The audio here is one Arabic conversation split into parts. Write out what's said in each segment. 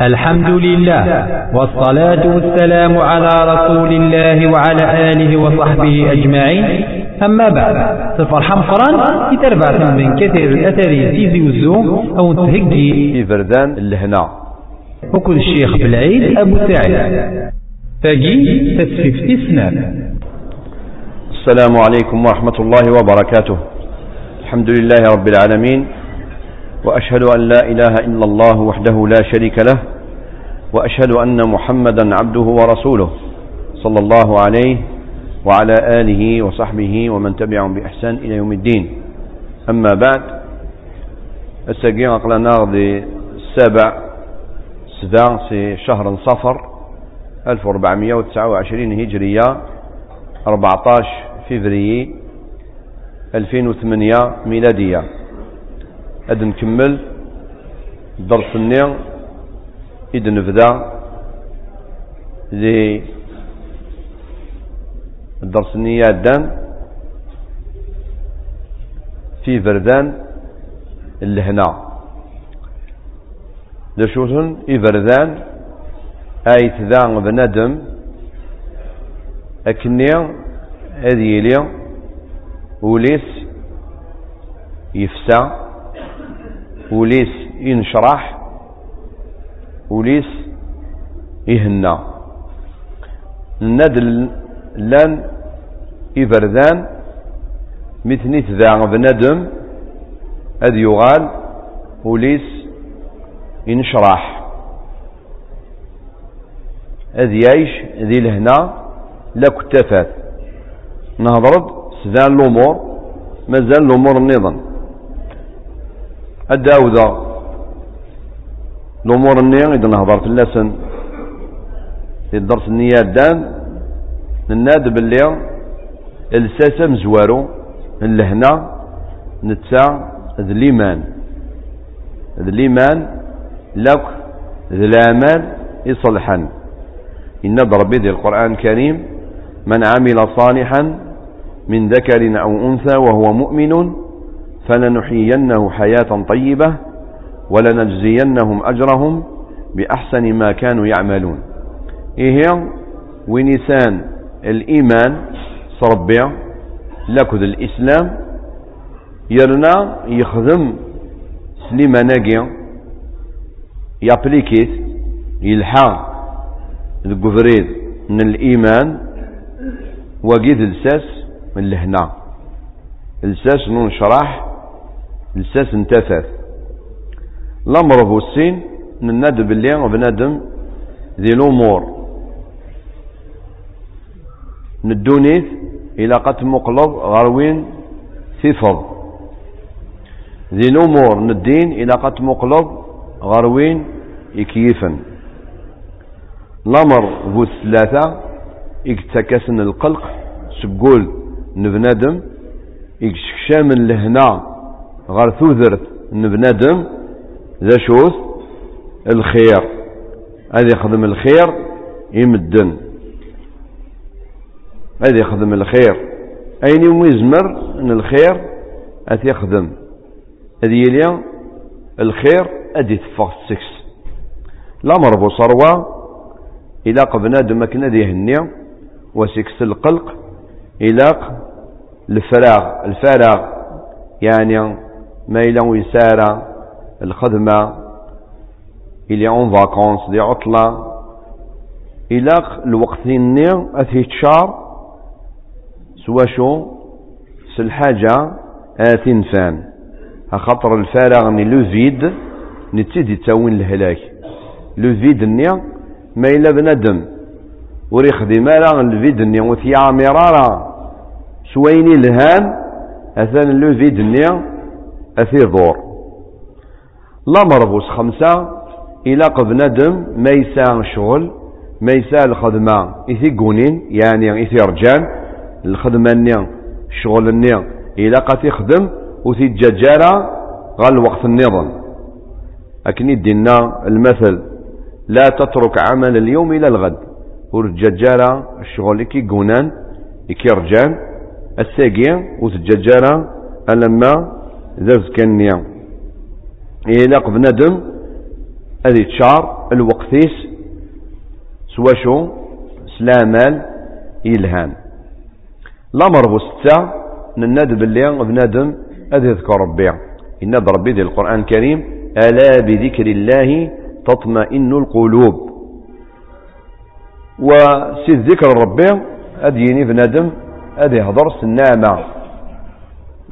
الحمد لله والصلاة والسلام على رسول الله وعلى آله وصحبه أجمعين. أما بعد سفرحة مقران يتربع من كثير الأثري تيزي والزوم أو تهجي. في بردان اللهنا وكل الشيخ بالعيد أبو سعيد. تجي تسفيف إسنان السلام عليكم ورحمة الله وبركاته. الحمد لله رب العالمين. وأشهد أن لا إله إلا الله وحده لا شريك له وأشهد أن محمدا عبده ورسوله صلى الله عليه وعلى آله وصحبه ومن تبعهم بإحسان إلى يوم الدين. أما بعد الساقين أقلنا غدي السابع سدا في شهر صفر 1429 هجرية 14 فبراير 2008 ميلادية. Ad نكمل الدرس النير إذ نبدأ ذي الدرس النيادان في بردان اللهنا لشوتن إبردان أي تذان بندم أكني أذيلي وليس يفسى وليس ينشرح وليس يهنا الندل لأن إبردان مثني ذا بندم أذ يغال وليس ينشرح. أذ يعيش ذي الهنا لا كتفات. نهضرد سذان الأمور مازال الأمور النظام الداوذة الأمور النية إذا نهضر في اللسن. في الدرس النية دان نناد باللي الساسة مزوارو اللهنا نتسع ذ الإيمان. ذ الإيمان لك ذ الأعمال يصلحا إن ربي ذي القرآن الكريم من عمل صالحا من ذكر أو أنثى وهو مؤمن فلنحيينه حياة طيبة ولنجزينهم أجرهم بأحسن ما كانوا يعملون. إيه ونسان الإيمان صربيع لكذ الإسلام. يرنا يخدم سليما ناقي يابليكيت يلحى القفريد من الإيمان. وقيد الساس من الهنا الساس نون شرح لساس انتفث الامر ابو السين نناد باللي وبنادم ذي الأمور. ندونيث إلى قد مقلب غروين ثفض. ذي الأمور ندين إلى قد مقلب غروين يكيفا الامر ابو الثلاثة اكتكسن القلق سقول نبنادم يكشكشام لهنا. غير ان بنادم ذا شوث الخير. هذا يخدم الخير يمدن. هذا يخدم الخير. أين يوم يزمر أن الخير أث يخدم؟ هذه يلي الخير أدي تفغ السكس الأمر بو صروة إلا بنادم كنا يهني وسكس القلق إلاق الفراغ الفراغ. يعني ما إلا ويسارة الخدمة. إلي أون فاكونس دي عطلة. إلى الوقت النير أثي تشار. سوا شو؟ سالحاجة آتي نفان. خاطر الفارغ ني لو فيد نتيدي تاوين الهلاك. لو فيد ني ما إلا بندم وري خدمة راه الفيد ني وثي عمرارة سويني الهان أثان لو فيد ني أثي ضور لا مربوس خمسة إلى بنادم ما يسا شغل ما يسا الخدمة إثي قونين يعني إثي رجال الخدمة النيا الشغل إلى قد يخدم وثي الججارة غال الوقت النظام. أكني دينا المثل لا تترك عمل اليوم إلى الغد. ورججارة الشغل كي قونان كي رجال الساقية وتججارة ألما ذا كنيا. إلا بنادم هذه تشار الوقتيس سوا شو سلامال يلهان الأمر بستة نناد باللي بنادم هذا يذكر ربي. إناد ربي ذي القرآن الكريم. ألا بذكر الله تطمئن القلوب. وسيد ذكر ربي أديني بنادم أدي يهضر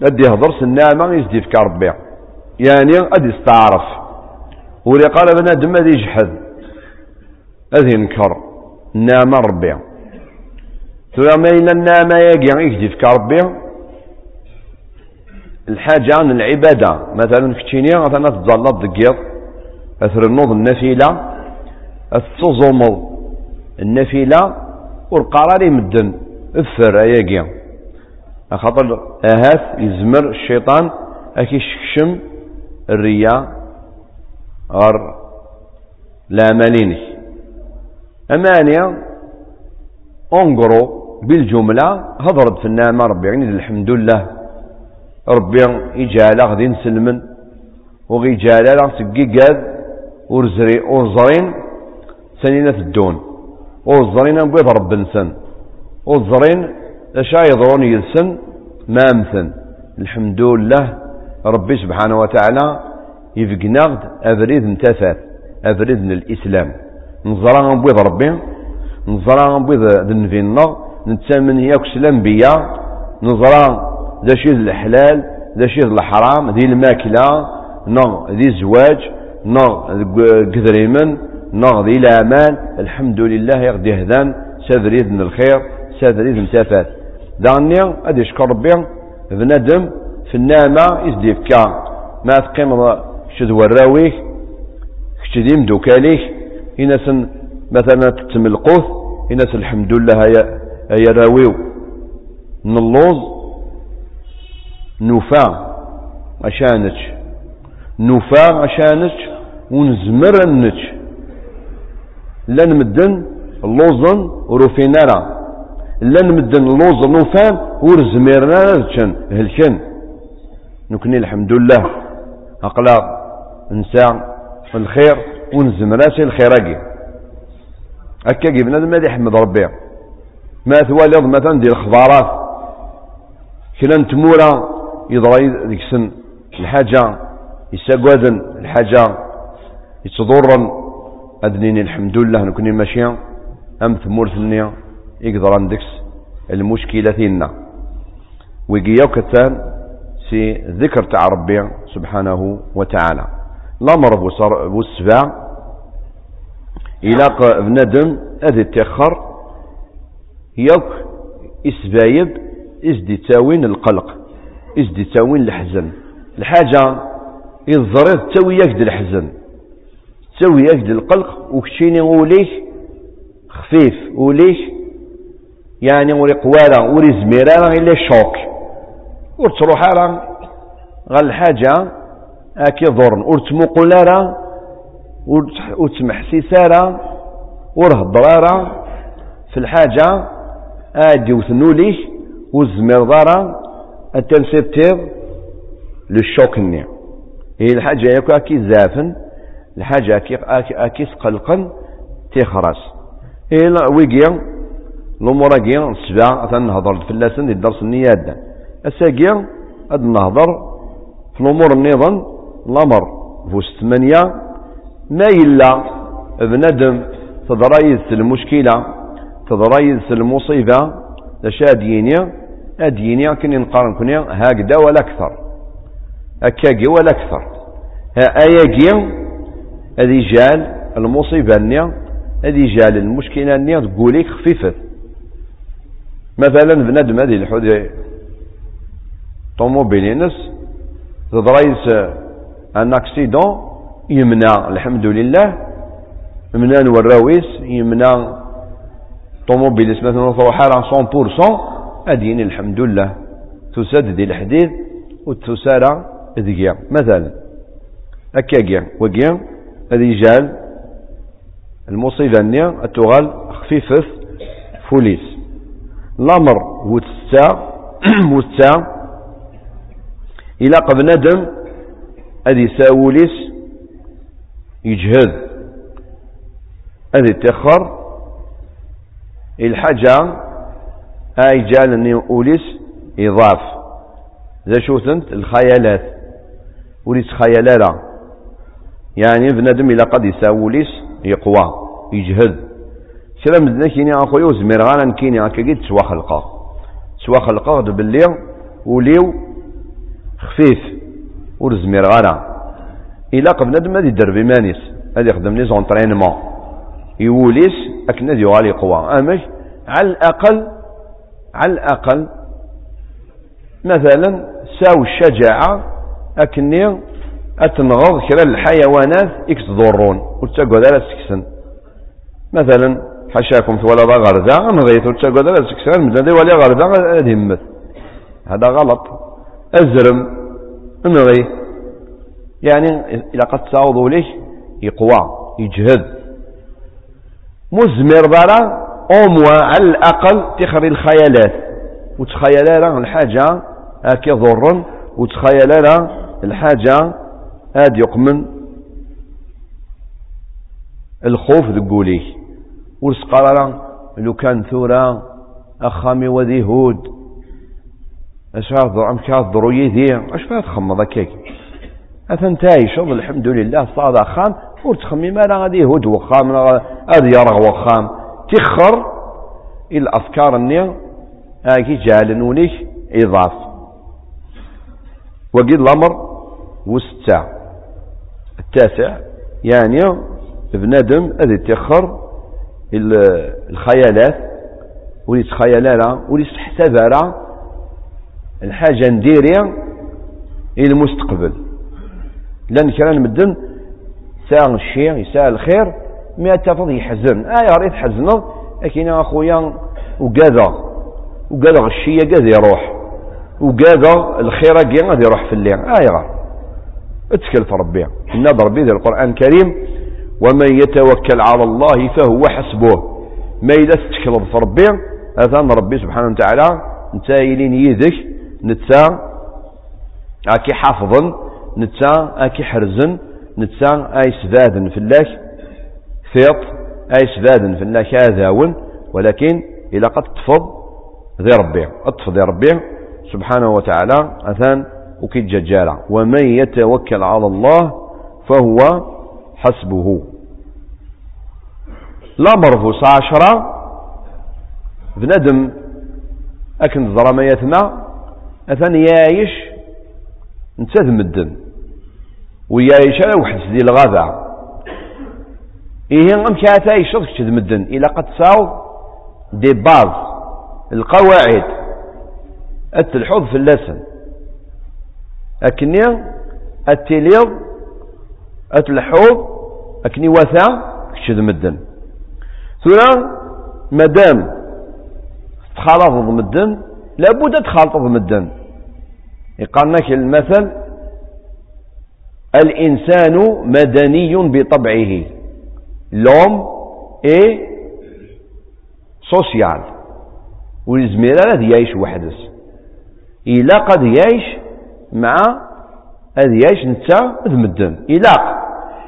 سنامة أدي يهضر سنامة يزدي في ربي يعني أدي يستعرف ولي قال بنادم أدي يجحد. أدي ينكر. نعم ربي ثم إلا النعمة يجي يجدي في ربي الحاجة عن العبادة. مثلا في تشينيا مثلا تظلط دقيط أثر النوض النفيلة. التزومض النفيلة. والقرار يمدن. افر اياكي خاطر اهات يزمر الشيطان أكي شكشم الرياء غر لا ماليني أمانيا انقروا بالجملة هضرت في النعمة ربي يعني الحمد لله. ربي يجعل غدي نسلمن وغي جعل تقيقاد ورزري ورزرين سنينة الدون. ورزرين بيض رب نسن ورزرين اشا يضرون يلسن ما أمثن. الحمد لله ربي سبحانه وتعالى يفقناغد ابريد انتفات ابريد من الإسلام. نزرا بيض ربي نزرا بيض ذنفينا نتسامن ياكس الانبياء نزرا ذا شيء الحلال ذا شيء الحرام ذي الماكلة نغ ذي الزواج نغ قذريمن نغ ذي الأعمال الحمد لله يغدي هذان سادريد الخير سادريد تافات دعني أدي شكر ربي. بنادم في النعمة فكا ما تقيم شدو الراويك كشديم دوكاليك إناس مثلا تتم القوث. إناس الحمد لله هيا راويو. نلوز. نوفا عشانك. نوفا عشانك. ونزمر انك لن مدن اللوزن وروفينارا. لن مدن اللوزن نوفان ورزميرنا هلكن هلكن نكني الحمد لله. أقلا نساء الخير ونزمراسي الخيراقي. هكا بنادم هذا يحمد ربي. ما ثوالي مثلا ديال الخضارات. كلا نتمورا يضرى ذيك سن الحاجة يساقوذن الحاجة يتضرن. أدنيني الحمد لله نكوني ماشية أم ثمور ثنية يقدر عندكس المشكلة ثينا ويقياو كتان سي ذكر تاع ربي سبحانه وتعالى. الأمر بالسباع إلى بنادم أذي تيخر يوك إسبايب إزدي تاوين القلق إزدي تاوين الحزن. الحاجة يظريض تاوي يكد الحزن. تاوي يكد القلق وكشيني وليش؟ خفيف وليش؟ يعني ولي قوالة ولي زميرة إلا شوك. ورتروح على غال الحاجة أكي ضرن ورتموقل راه وتمحسيس راه ورهضر في الحاجة آدي وثنوليش والزمير ضارة التنسيتير للشوك الني هي الحاجة يكو أكي زافن الحاجة أكي, أكي سقلقن تيخرس هي ويقيا أكي السبع أثنى نهضر في اللسن الدرس النياد أساقيا أد نهضر في الأمور النظام الأمر. فوس ثمانية ما إلا بندم تضريز المشكلة تضريز المصيبة. لشادينيا أديني كني نقارن كني هكذا ولا أكثر. أكاكي ولا أكثر. أياكي هذه جال المصيبة النيا هذه جال المشكلة النيا تقوليك خفيفة. مثلا بنادم هذه الحدي طوموبيلينس تضريس ان اكسيدون يمنع الحمد لله. يمنع الراويس يمنع طوموبيليس مثلا تروح على 100% أدين الحمد لله تسد دي الحديد وتسارع ذقيا مثلا أكاقيا وقيا هذه جال المصيبة النية التغال خفيفة فوليس. الأمر وتسا وتسا إلى قبل ندم هذه ساوليس يجهد هذه تخر الحاجة اي جالني اوليس اضاف ذا شو ثنت الخيالات وليس خيالات يعني بنادم إلى قد يساوليس يقوى يجهد كلام مدنا كيني اخويا وزمير غانا كيني هكا قد سوا خلقة. سوا خلقة باللي وليو خفيف ورزمير غانا. إلى قبل بنادم هذه يدرب مانيس. هذا يخدم لي زونترينمون يوليس اكن هذا يغالي قوى أمش على الاقل على الأقل مثلا ساو الشجاعة أكني أتنغض كرا الحيوانات إكس ضرون. وتقعد على سكسن. مثلا حشاكم ولا ذا غرزا نغيت وتقعد على سكسن مثلا ولا غرزا ادهمت هذا غلط ازرم نغي يعني اذا قد تعوضوا ليه يقوى يجهد مزمر برا أموى على الأقل تخري الخيالات وتخيل لها الحاجة هكي ضرن وتخيل لها الحاجة هاد يقمن الخوف ذقوليه ورسقال لو كان ثورة أخامي وذي هود. أشهر عم كاد ضروي ذي أش فيها تخمض هكاك؟ أثن تايش الحمد لله صاد أخام ورتخمي ما غادي هود وخام غادي يرغ وخام. تخر الأفكار النية هاكي جعلنونيك إضاف. وقيل الأمر وستة. التاسع يعني بنادم أذي تخر الخيالات وليس خيالات وليس حسابها الحاجة نديرها إلى المستقبل. لأن كان مدن ساعة الشيء يساء الخير ما تفض يحزن. آه يا ريت حزنه لكن أخويا وقاذا وقاذا الشيء قاذا يروح وقاذا الخير قاذا يروح في الليل. آه يا اتكل في ربي. إن ربي القرآن الكريم. ومن يتوكل على الله فهو حسبه. ما إذا تتكل في ربي هذا ربي سبحانه وتعالى انت يلين يدك نتا أكي حافظا نتا أكي حرزن نتا أي سداد في الله ثيط أي سداد في الله كاذاون. ولكن إلى قد تفض ذي ربي اطفض يا ربي سبحانه وتعالى اثان وكي ججالة. ومن يتوكل على الله فهو حسبه. لا مرفوس عشرة. بندم أكن ظلميتنا. أثن يايش نتاد مدن ويايش على وحد دي الغابة إيه كاتا يشرك تشد مدن إلا قد ساو دي باز القواعد. التلحوظ في اللسن أكني التليض أتلحوظ أكني وثا كشد مدن. ثم مدام تخالط مدن لابد تخالط مدن. يقال المثل الإنسان مدني بطبعه. لوم اي سوسيال. والزميرة لا يعيش وحدس إلا قد يعيش مع هذا يعيش نتا مدن. إلا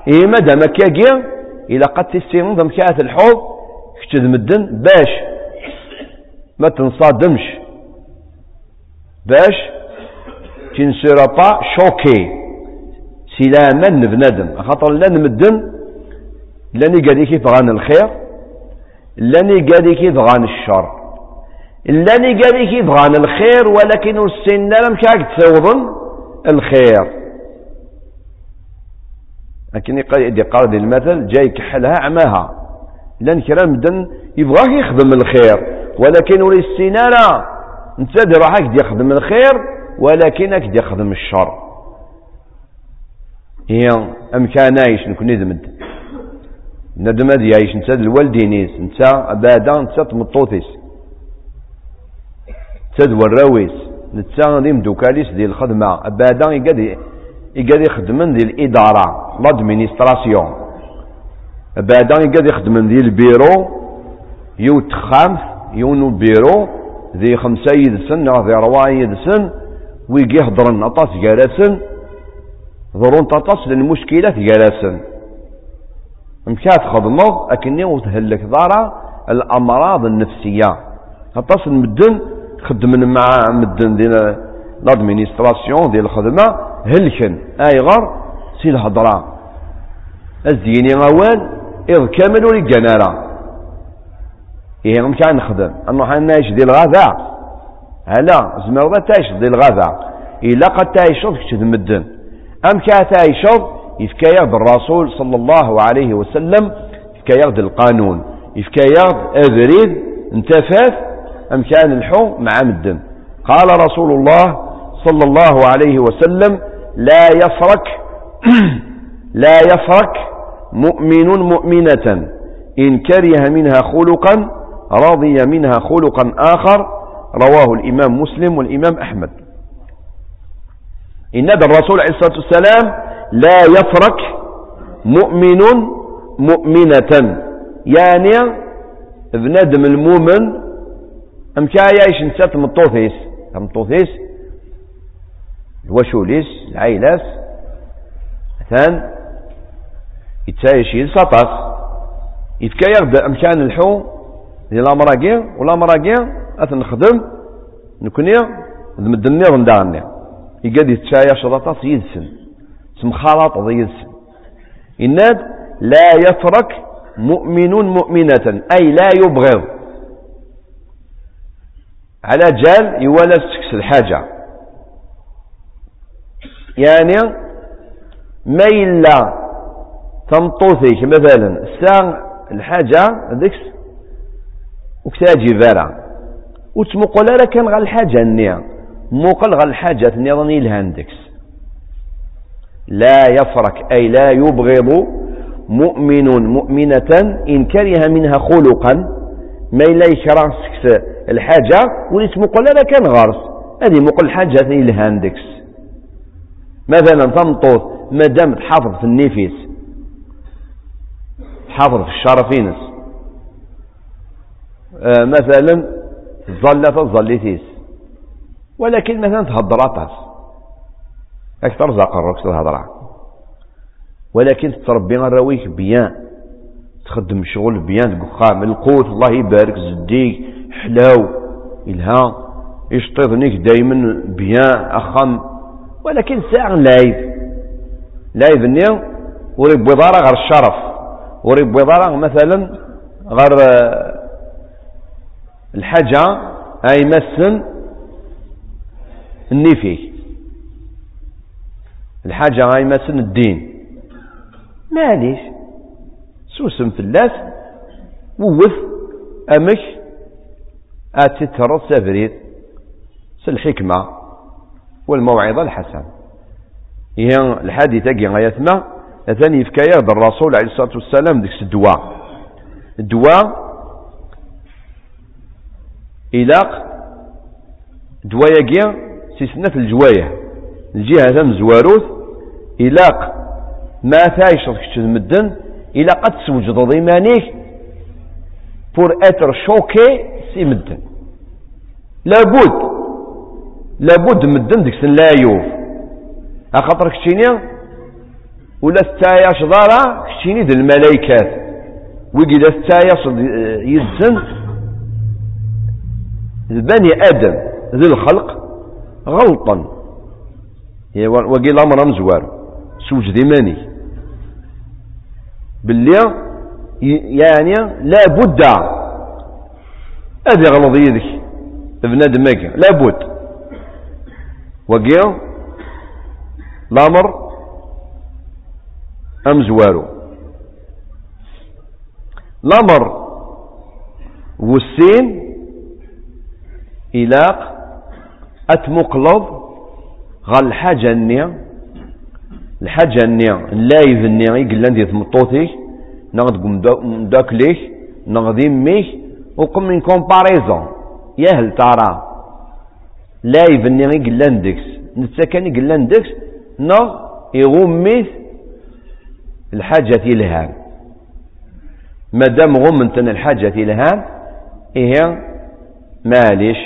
إيه مادام كاكيا إلا قد تستيرون ضم كاث الحوض كتد مدن باش. ما تنصادمش. باش. تنسير با شوكي. سلاما بنادم خاطر لا نمدن لاني قال كيف غان الخير لاني قال كيف غان الشر. لاني قال كيف غان الخير ولكن السن لم كاك تثوضن الخير. لكن يدي قال المثل جاي كحلها عماها. لأن كلام مدن يبغاك يخدم الخير ولكن ولي السنانة انت راحك يخدم الخير ولكنك يخدم الشر. هي ام كان عايش نكون ندمد ندم هذه عايش انت الوالدينيس انت أبادا انت تمطوطيس تدوى الراويس نتا دي مدوكاليس ديال الخدمة. أبادا يقدر يقدر يخدمن ديال الإدارة لادمينستراسيون بعدا يقدر يخدمن ديال البيرو يو تخامس يونو بيرو ذي خمسة يدسن ذي رواية يدسن ويجي يهضرن أطاس جالسن ضرون تطاس للمشكلة جالسن مكا تخدمض أكني وتهلك ضارة الأمراض النفسية. أطاس المدن خدمن مع مدن ديال لادمينستراسيون ديال الخدمة هلكن أيغر سي الهضرة الزيني غوال إذ كامل ولي راه إيه مكان نخدم. أنه نعيش ديال الغذاء هلا زمر تعيش ديال الغذاء إلا قد تعيشض كتد مدن أم كا تعيشض يفكا يغد الرسول صلى الله عليه وسلم يفكا يغد القانون يفكا يغد أبريد انتفاف أم كان الحو مع مدن. قال رسول الله صلى الله عليه وسلم لا يفرك لا يفرك مؤمن مؤمنة. إن كره منها خلقا رضي منها خلقا آخر رواه الإمام مسلم والإمام أحمد. إن الرسول عليه الصلاة والسلام لا يفرك مؤمن مؤمنة. يعني بنادم المؤمن أم كايا نسات مطوثيس مطوثيس الوشوليس العائلات مثلا يتسايش يلسطاس يتكايا أمكان الحو ديال الامراكي والامراكي اثنخدم نكوني نمدني غندارني يقاد يتشايا شرطاس يدسن خلاط يدسن. إناد لا يترك مؤمن مؤمنة أي لا يبغض. على جال يوالى الحاجة. يعني ما إلا تمطوثيك مثلا الساعة الحاجة ديكس وكتاجي فارا وتمقل راه كان غا الحاجة النية موقل غا الحاجة النظام الهاندكس لا يفرك أي لا يبغض مؤمن مؤمنة إن كره منها خلقا ما إلا يكره الحاجة وليت مقل راه كان غارس هذه مقل الحاجة الهاندكس مثلا تمطوط ما دام تحافظ في النفيس تحافظ في الشرفينس آه، مثلا ظلة الظليتيس ولكن مثلا تهضر أطاس. أكثر زاق الركس الهضرة ولكن تربي الرويك بيان. تخدم شغل بيان. تقخام القوت الله يبارك زديك حلاو إلها يشطيضنيك دايما بيان أخم. ولكن ساعة لايف لايف النيو وريب بضارة غير الشرف. وريب بضارة مثلا غير الحاجة أي مسن النفي. الحاجة أي مسن الدين. معليش. سوسم في اللاس ووث أمك آتي ترى سافريت الحكمة والموعظة الحسنة هي الحديثة كي غايتنا أثاني في كياد الرسول عليه الصلاة والسلام ديك الدواء. الدواء إلاق دوايا سيسنة الجواية. الجهة مزواروث إلاق ما ثايشط كتش المدن إلا قد توجد ضيمانيك بور أتر شوكي سي مدن. لابد لابد مدن ديك لا يوف أخطر كتشيني ولا ستاياش ضارة كتشيني دي الملايكات. ويجي ستاياش يزن بني آدم ذي الخلق غلطا. وقيل الأمر مزوار سوج ماني باللي يعني لا بد هذه غلط يدك بنادم لا بد وقيل الأمر أمزوارو الأمر والسين إلاق أتمقلض غا الحاجة النية. الحاجة النية اللايف النية يقلان دي ثمطوثيك نغد مداكليك نغد يميك وقم من كومباريزون. ياهل ترى. لايف النية يقلان ديكس نتسكن يقلان ديكس نغ يغميث الحاجة الهام مادام غمنتن الحاجة الهام إيه معليش.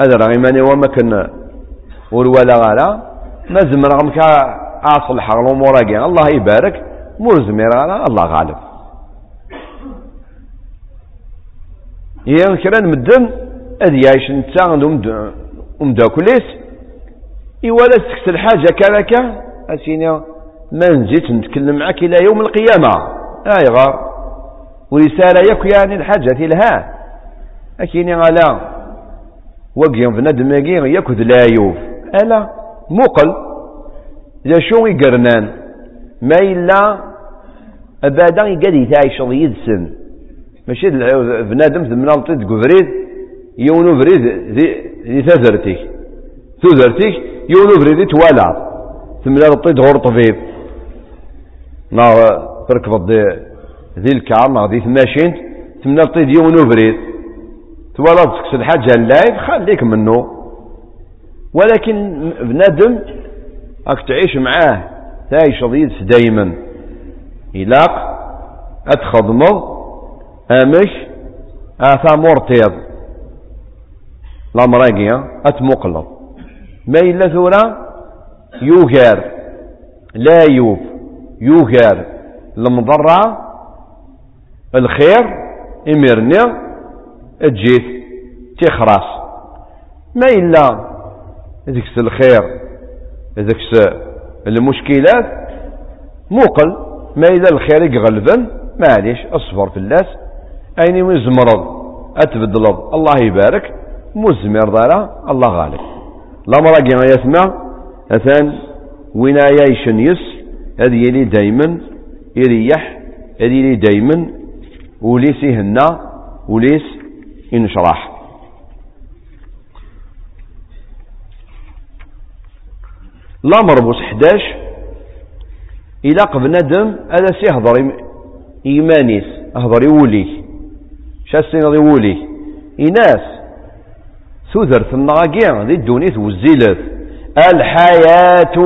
هذا راه إيماني وما كان ولا غالا ما زمر غمك أصلح الأمور الله يبارك. مور زمير الله غالب. يا كرا مدن أذ يعيش نتا ومداكليس إيوالا تكس الحاجة كذاك أسيني ما نزيد نتكلم معك إلى يوم القيامة آي غار ورسالة يكو يعني الحاجة لها أكيني غالا وقيم بنادم ياكد لا يوف ألا مقل إذا شو يقرنان ما إلا أبدا يقدر يتعيش يدسن ماشي بنادم ثمنا لطيت قبريد يونو بريد ذي تذرتك تذرتك يونو بريد توالع. ثمنا لطيت غور طبيب نا تركب ذي الكار نا ذي ثماشين ثمنا لطيت يونو بريد توالع تكس الحاجة اللايف خليك منه. ولكن بنادم راك تعيش معاه تعيش ضيد دايما. إلاق أتخضمض أمش آثا مرتيض لامراقيا أتمقلض ما إلا ثورة يوغار لا يوف يوغار المضرة الخير إمرني تجيت تخرس ما إلا ذكس الخير ذكس المشكلات موقل ما إذا الخير يغلبن. معليش أصفر في اللاس أين مزمرض أتبدلض. الله يبارك. مزمر دارا الله غالب. الأمر ما يسمع أثان وينايا يشنيس هذه يلي دايما يريح هذه يلي دايما وليس يهنا وليس ينشرح الأمر بوس 11 إلا بنادم هذا سيهضر إيمانيس أهضر يولي شاسين يولي إناس. ثذرت الناقيع ذي الدونيث والزيلت الحياة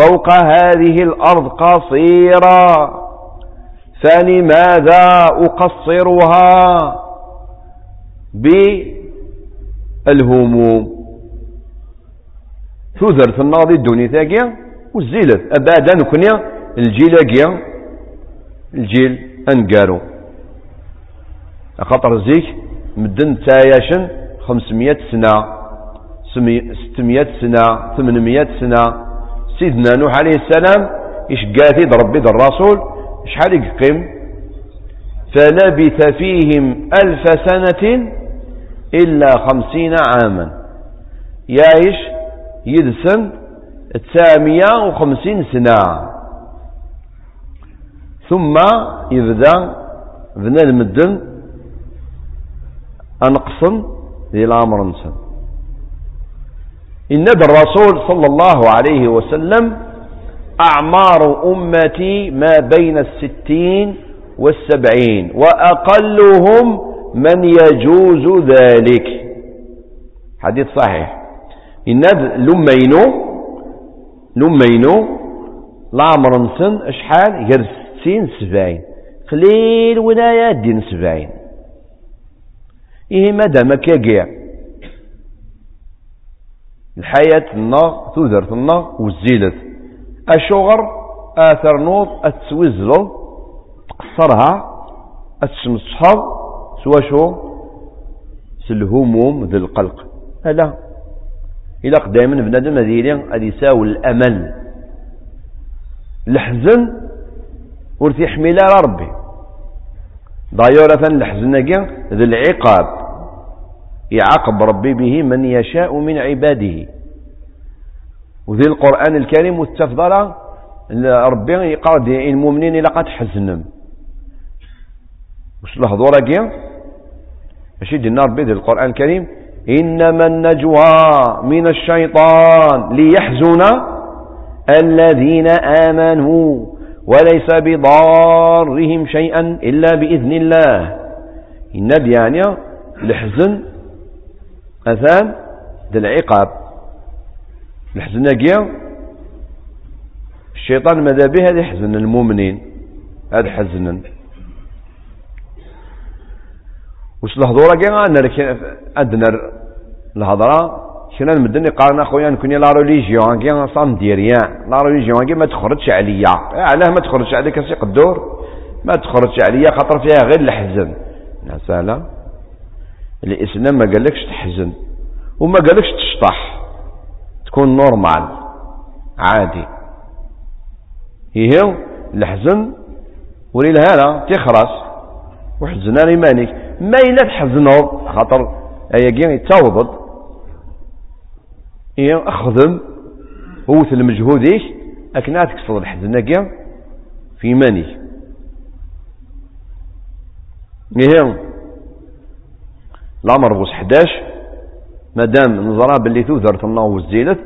فوق هذه الأرض قصيرة. فلماذا أقصرها؟ بالهموم. تذرت الناضي الدوني ثاقيا والزيلت أبدا نكنيا الجيل أقيا الجيل أنقارو. خاطر زيك مدن تاياشن. خمسمية سنة ستمية سنة ثمانمية سنة. سيدنا نوح عليه السلام إيش قاثي ربي الرسول. شحال يقيم؟ فلبث فيهم ألف سنة إلا خمسين عاما. يعيش يدسن تسعمية وخمسين سنة. ثم يبدأ بنا المدن أنقصن الأمر نسن إن الرسول صلى الله عليه وسلم أعمار أمتي ما بين الستين والسبعين وأقلهم من يجوز ذلك. حديث صحيح. إن لمينو لمينو العمر نسن إشحال غير ستين سبعين. قليل ولايات دين سبعين. إيه مدام كاقيع الحياة النار تذرت النار وزيلت الشغر آثر نوض أتسوزلو تقصرها أتسمصحض سوا شو؟ سلهموم ذي القلق. هلا إلا دائما بنادم هذه هذه يساوي الأمل. الحزن ورثي حميلة ربي. ضايورة الحزن ذي العقاب. يعاقب ربي به من يشاء من عباده. وذي القرآن الكريم والتفضل ربي يقعد المؤمنين إلى قد حزنم وش الهضورة كي ماشي دينا ربي ذي القرآن الكريم. إنما النجوى من الشيطان ليحزن الذين آمنوا وليس بضارهم شيئا إلا بإذن الله. إن يعني الحزن أثان ذا العقاب. الحزناقية الشيطان ماذا به؟ هذا يحزن المؤمنين هذا حزنا وش الهضورة كي أدنى الهضرة. كنا المدن؟ يقارن اخويا نكوني لا ريليجيون كي صام ديريان. لا ريليجيون كي ما تخرجش عليا. علاه ما تخرجش عليك سي قدور ما تخرجش عليا خاطر فيها غير الحزن. سهلة الإسلام ما قالكش تحزن وما قالكش تشطح. تكون نورمال عادي. هي الحزن. ولي الهالة تخرس. وحزنا مانيك ما إلا تحزنوا خاطر أيا يتوضد إيه؟ أخذم. ووث المجهوديك أكنا تكسر الحزن في مانيك إيه الأمر بوس 11 مادام نزرع باللي توذر تناو وزيلت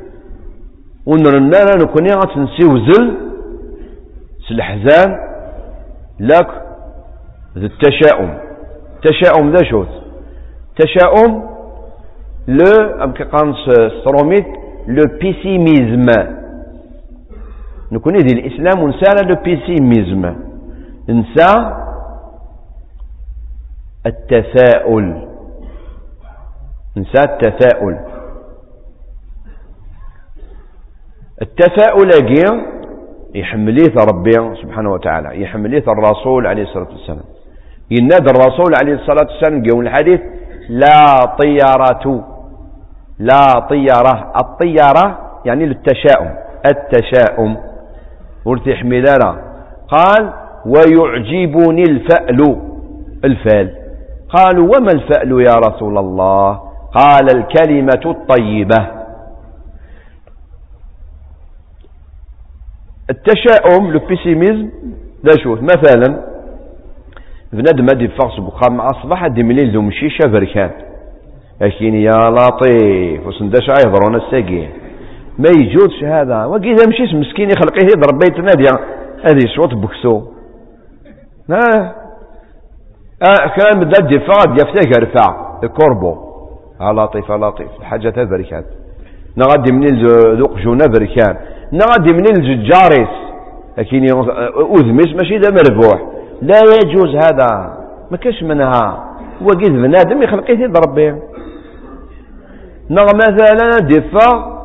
ونرنا نكوني غتنسيوزل سلحزان لك ذا التشاؤم. التشاؤم ذا شوت تشاؤم لو ام كيقانس ستروميت le pessimisme. نكون ذي الإسلام ونسى le pessimisme. نسى التفاؤل نسى التفاؤل. التفاؤل أجي يحمليه ربي سبحانه وتعالى يحمليه الرسول عليه الصلاة والسلام. ينادى الرسول عليه الصلاة والسلام قول الحديث لا طيارة لا طيارة. الطيارة يعني للتشاؤم. التشاؤم. ورثي حملالة قال ويعجبني الفأل. الفأل. قالوا وما الفأل يا رسول الله؟ قال الكلمة الطيبة. التشاؤم لو بيسيميزم لا شوف. مثلا بنادم هادي فاغ بخام مع الصباح هادي مليل ذو مشيشة بركان لكن يا لطيف وسنداش يهضرون الساقين ما يجوزش هذا. وكذا مشيش مسكين يخلقيه يضرب بيت نادي هذه شوط بكسو. ها؟ آه كان بدا دفاع يفتك رفع الكوربو. لطيف لطيف. الحاجة بركات نغدي من ذوق جونا بركان نغدي من الجاريس. لكن أذمس ماشي ذا مربوح. لا يجوز هذا. ما كاش منها. وقيد بنادم يخلق يضرب به. نغ مثلا دفا.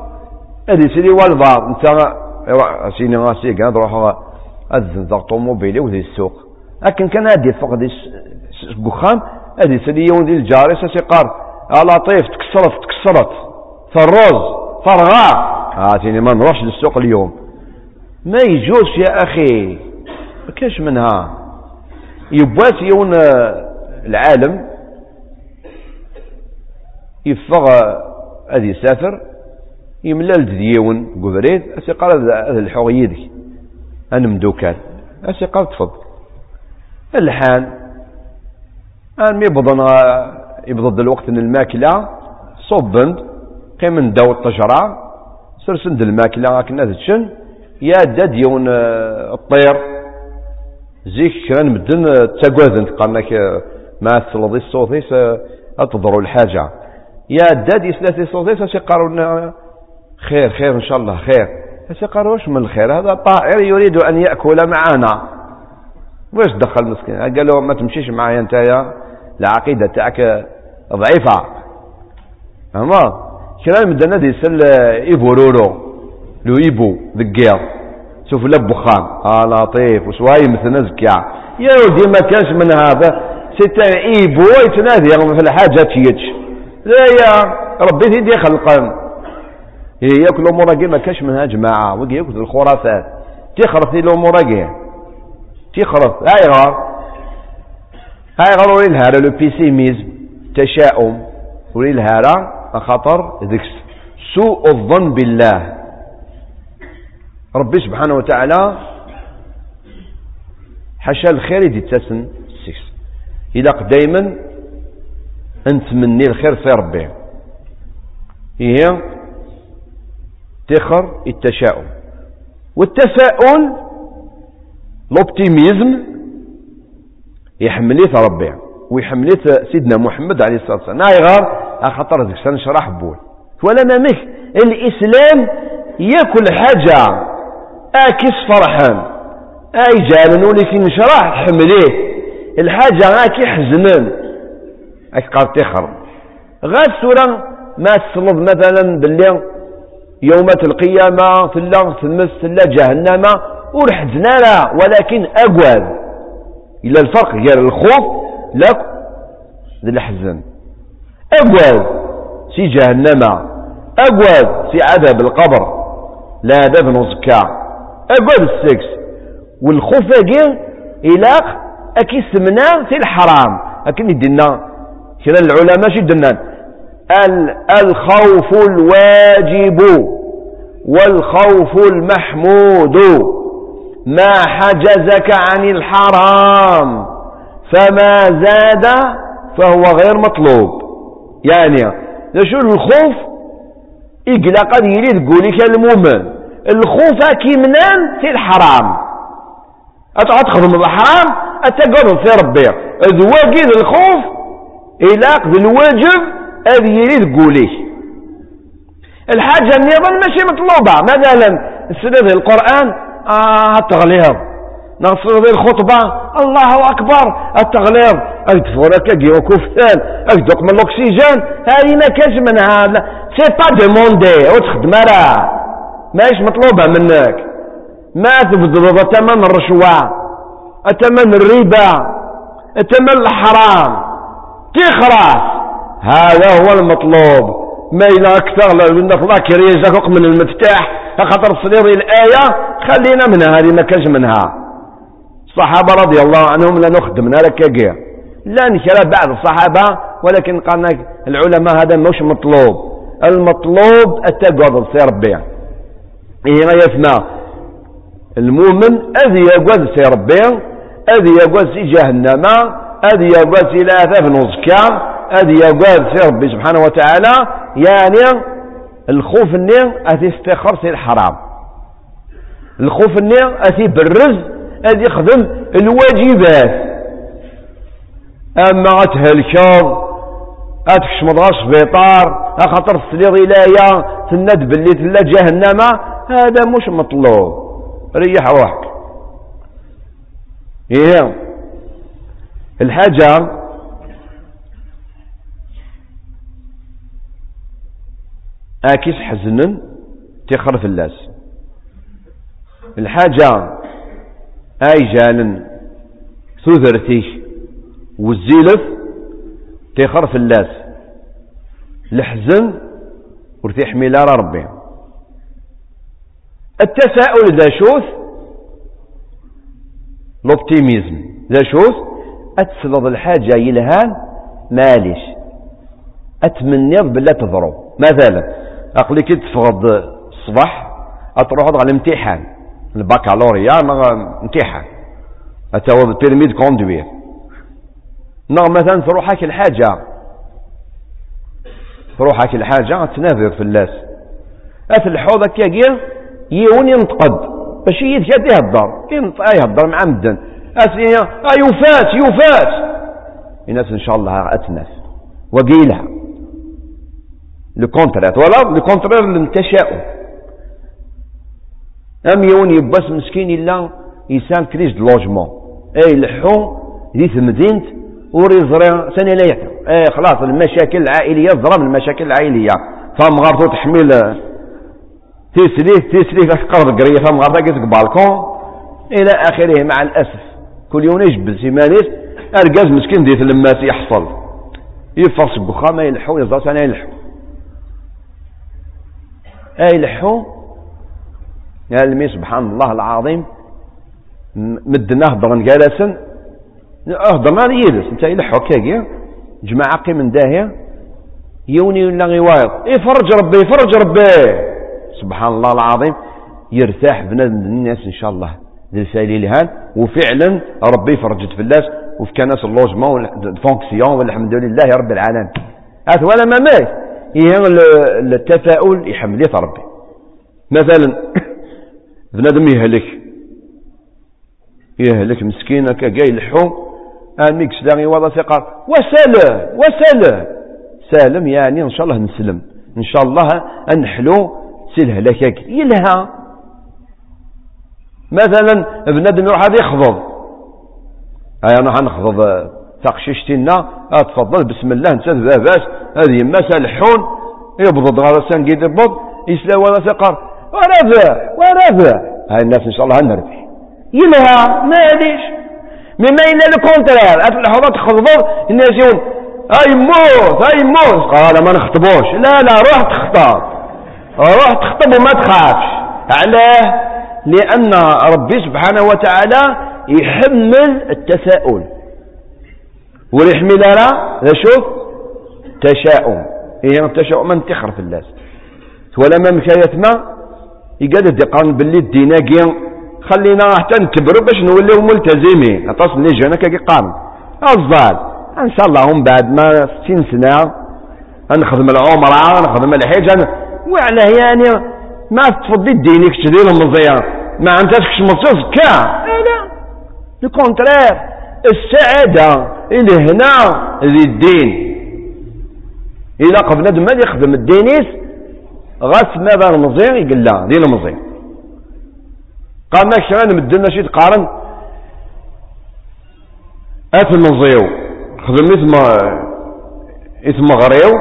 هذه سيدي والبار انت سيني غاسي كان تروح ذا طوموبيلي وذي السوق. لكن كان هادي فوق دي الكخام هذه سيدي يوم ذي الجاري سيقار لطيف تكسرت تكسرت. فالروز فرغا هاتيني ما نروحش للسوق اليوم. ما يجوز يا أخي؟ ما كاش منها. يبوات يون العالم. يفغ هذه يسافر. يملال ديون قبريد أسي قال هذا الحوغ يدك أنا مدوكان. أسي قال تفضل. الحان. ان يبضن يبضد الوقت إن الماكلة صبند قيم داو الطجرة سرسند الماكلة كنا تشن يا داد يون آه، الطير. زيك كان مدن آه، تاقوذن قالناك آه، ما تلضي الصوتيس أتضروا الحاجة. يا داد يسلاتي الصوتيس أشي قالوا خير خير إن شاء الله خير. أشي قالوا واش من الخير؟ هذا طائر يريد أن يأكل معنا واش دخل مسكين قالوا ما تمشيش معايا أنت يا العقيدة تاعك ضعيفة. أما كلام مدنا دي سل إيبورورو لو إيبو ذكير شوف لا بخام آه لطيف. وشوي مثل زكيا يا. ودي ما كانش من هذا. ستة إيبو يتنادي في الحاجة تيتش لا يا ربي تيدي خلقا يأكل الأمور ما كانش منها جماعة. وقي يأكل الخرافات. تخرف الأمور تخرف هاي غار. هاي غار ولي الهارة لو بيسيميزم تشاؤم. ولي الهارة خطر ذكس سوء الظن بالله. ربي سبحانه وتعالى حاشا الخير يدي تسن سكس إذا دايما نتمني الخير في ربي. هي تخر التشاؤم. والتفاؤل الأوبتيميزم يحمليه ربي ويحمليه سيدنا محمد عليه الصلاة والسلام. غار خطر ذيك سنشرح بول ولا مامك الإسلام يأكل حاجة آكس فرحان أي جالن ولكن نشرح حمليه. الحاجة غاكي حزنان أك قال تخر غاس سورة ما تسلط مثلا باللي يوم القيامة تلا تمس تلا جهنم ورحتنا لا ولكن أقوال. إلا الفرق غير الخوف لك ذي الحزن. أقوال سي جهنم أقوال سي عذاب القبر لا عذاب نزكا أقوال السكس والخوف أجي إلاق أكي في الحرام. أكن يدنا. كلا العلماء شي دنا الخوف الواجب والخوف المحمود. ما حجزك عن الحرام. فما زاد فهو غير مطلوب. يعني شو الخوف إقلا قد يريد قولك المؤمن الخوف كيمنان في الحرام. أتخذ من الحرام أتقرب في ربي. ذواقيد الخوف إلاق ذي الواجب هذه يريد قوليه الحاجة النظام ماشي مطلوبة. مثلا السنة القرآن آه التغليظ نصر الخطبة. الله أكبر. التغليظ. أكتفورك أجي وكفتان أكدوك من الأكسجين. هذه ما كاش من هذا سي با دوموندي وتخدم راه. ماهيش مطلوبة منك. ما تبذل ثمن الرشوة. ثمن الربا. ثمن الحرام. تخرس هذا هو المطلوب. ما إلى أكثر لو ذاكر يزهق من المفتاح خاطر صدير الآية خلينا منها هذه ما كانش منها. الصحابة رضي الله عنهم لا نخدمنا لك كير لا نشرى بعض الصحابة ولكن قالنا العلماء هذا مش مطلوب. المطلوب التقوض في ربي. إيه يسمع المؤمن أذي يقوض في ربي أذي يقوض في جهنم أذي يقوض في لا ثاف نزكام هذه يقال في ربي سبحانه وتعالى يعني الخوف أتي استخر في الحرام الخوف النير أتي بالرز أتي يخدم الواجبات. أما أتهلكض أتكش مضغش بيطار أخطر السليغ إليا تند باللي تلا جهنم هذا مش مطلوب. ريح روحك. إيه. الحاجة آكيس حزنن تخرف اللاس الحاجة آي جالن ثوثرتيش والزيلف تخرف اللاس الحزن ورثي حميلة ربي. التساؤل ذا شوث لوبتيميزم ذا شوث أتسلط الحاجة يلهان ماليش. أتمنيض بلا تضرو مثلا أقلي كي تفغض الصباح أتروح على الامتحان البكالوريا امتحان. أتا هو التلميذ كوندوير. نغ مثلا تروح هاك الحاجة. تروح هاك الحاجة تنافر في اللاس أث الحوضة كيا يون ينتقد باش يدك يهضر يهضر مع مدن. أسئلة آه يفات يفات الناس إن شاء الله أتناس. وقيلها. ولا لو كونترير للتشاؤم ام يون يباس مسكين الا يسان كريز لوجمون اي لحو دي وري زري سنة لا يحكم اي خلاص المشاكل العائلية ضرب المشاكل العائلية فهم غارتو تحميل تسليه تسليه قرض قرية فهم غارتو قيتك بالكون إلى اخره مع الاسف كل يوم يجبد سيمانيس ارقاز مسكين ديت لما يحصل يفرس بخامة يلحو يزرع سنة يلحو أي لحو يا سبحان الله العظيم مدنا هضرا جالسا. هضرنا يدس أنت يلحو كاكي جماعة قي من داهية يوني ولا غيوايض يفرج ربي يفرج ربي. سبحان الله العظيم. يرتاح بنادم الناس إن شاء الله. للسالي لهان. وفعلا ربي فرجت في الناس. وفي كناس اللوجمون فونكسيون والحمد لله رب العالمين. هذا ولا ما مات. إيه التفاؤل يحمل ربي. مثلا بنادم يهلك. يهلك مسكين هكا جاي لحوم اميكس داغي وضع ثقة. وساله وساله سالم يعني إن شاء الله نسلم. إن شاء الله أنحلو سي الهلاك يلها. مثلا بنادم يروح هذا يخفض. أي أنا حنخفض تقشيشتنا اتفضل بسم الله. انت باس هذه ما سالحون يبضض غير السان قيد يبض يسلا ولا سقر. ورافع ورافع. هاي الناس إن شاء الله هنربح يلها ما يديش. مما إلا الكونترير في اللحظات تخضبض الناس يقول هاي موت هاي موت. قال ما نخطبوش. لا لا روح تخطب. روح تخطب وما تخافش. علاه. لأن ربي سبحانه وتعالى يحمل التساؤل. ويحمل لا شوف تشاؤم هي التشاؤم من تخرف الناس. ولا ما مشاية ما يقال يقارن باللي الديناقي خلينا حتى نكبروا باش نوليو ملتزمين. اتصل لي جانا كي قارن الظال إن شاء الله هم بعد ما 60 سنة نخدم العمرة نخدم الحج وعلى يعني ما تفضي دينك تدير المزيان ما عندكش مصيص كا. لا لو كونترير. السعادة اللي هنا ذي الدين. إذا قبل ما يخدم الدينيس غاس ماذا المزيان يقول لا دين المزيان قال ما كان مدنا شي تقارن. ات المزيو خدم اسم اسم غريو.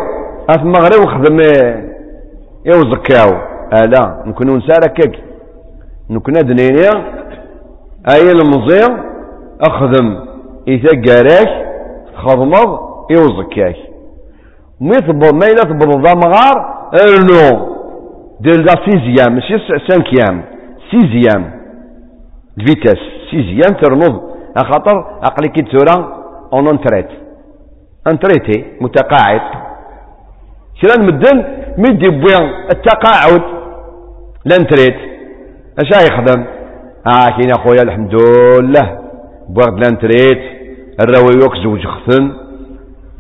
ات مغريو خدم يو زكاو. آه لا نكونو نسارة كيك نكون دنينيا اي المزيو أخدم. إذا قاراك خضمض يو زكاك ميثبض ما إلا تبض ذا مغار أرنو. دير ذا سيزيام ماشي سانكيام سيزيام. فيتاس سيزيام ترنوض خاطر عقلي كي تورا أون أنتريت. انتريتي متقاعد. كلا نمدن ميدي بوين التقاعد. لأنتريت. اش يخدم. آه كاين اخويا الحمد لله. بواغد لانتريت الراويوك زوج خثن